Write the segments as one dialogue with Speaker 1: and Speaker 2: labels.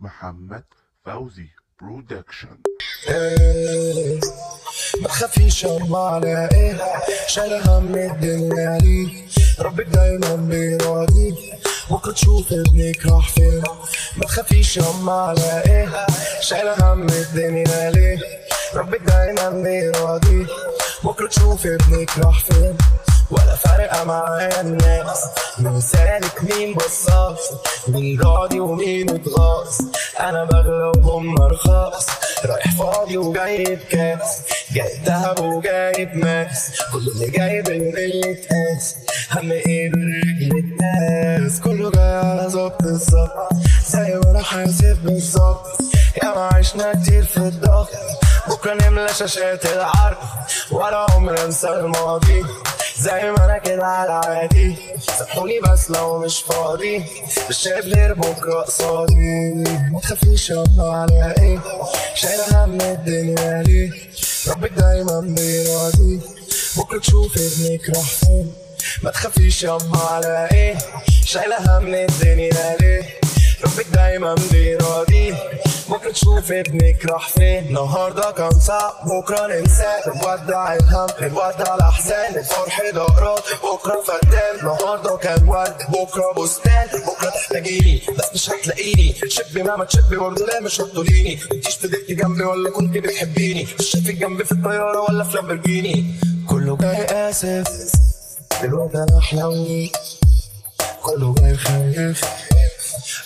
Speaker 1: محمد فوزي برودكشن.
Speaker 2: ما تخافيش يما على إيه شايل هم الدنيا ليه ربك دايما بيراضيك. بكره تشوف ابنك راح فين؟ ما تخافيش يما على إيه شايل هم الدنيا ليه ربك دايما بيراضيك. بكره تشوف ابنك راح فين؟ ولا فارقة معايا الناس. مين سالك مين بصاص مين راضي ومين اتغاص أنا بغلب هم رخاص رايح فاضي وجايب كاس. جايب دهب وجايب ماس. كل اللي جايب اللي يتقاس هم إيه بالرجل الناس كله جاي على ظبط الظبط زي ما أنا حاسب بالظبط. يا ما عشنا كتير في الضغط. بكرة نملى شاشات العرض. ولا عمري انسى الماضي. زي ما أنا كده على عادي. سامحوني بس لو مش فاضي. مش شايف غير بكرة قصادي. ما تخافيش يلا على إيه شايله هم الدنيا ليه؟ ربك دايما بيراضي. بكرة تشوف ابنك راح فين؟ ما تخافيش يما على إيه شايله هم الدنيا ليه؟ ربك دايما بيراضي. بكره تشوف ابنك راح فين النهارده كان صعب بكره ننساه نودع الهم نودع الاحزان. الفرح دقرات بكره فتان النهارده كان ورد بكره بستان بكره تحتاجيني بس مش هتلاقيني شبي مهما تشبي برضه لا مش هتطوليني انتيش فضلتي جنبي ولا كنت بتحبيني مش شايفك جنبي في الطياره ولا في لامبرجيني كله جاي آسف. دلوقتي أنا احلامي كله جاي خايف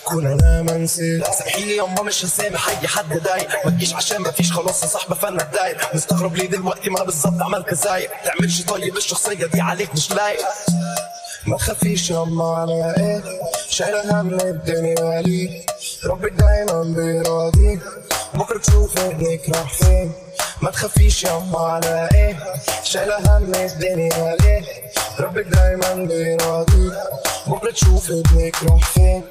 Speaker 2: كون أنا ما نسيت. لا سامحيني يما مش هسامح اي حد ضايق ما تجيش عشان ما فيش خلاص يا صاحبي فأنا اتضايق مستغرب ليه دلوقتي ما بالظبط عملت زيك تعملش طيب الشخصية دي عليك مش لايق. ما تخافيش يما على إيه شايله هم الدنيا ليك ربك دايما بيراضيك بكرة تشوف ابنك راح فين ما تخافيش يما على إيه شايله هم الدنيا ليه ربك دايما بيراضيك بكرة تشوف ابنك راح فين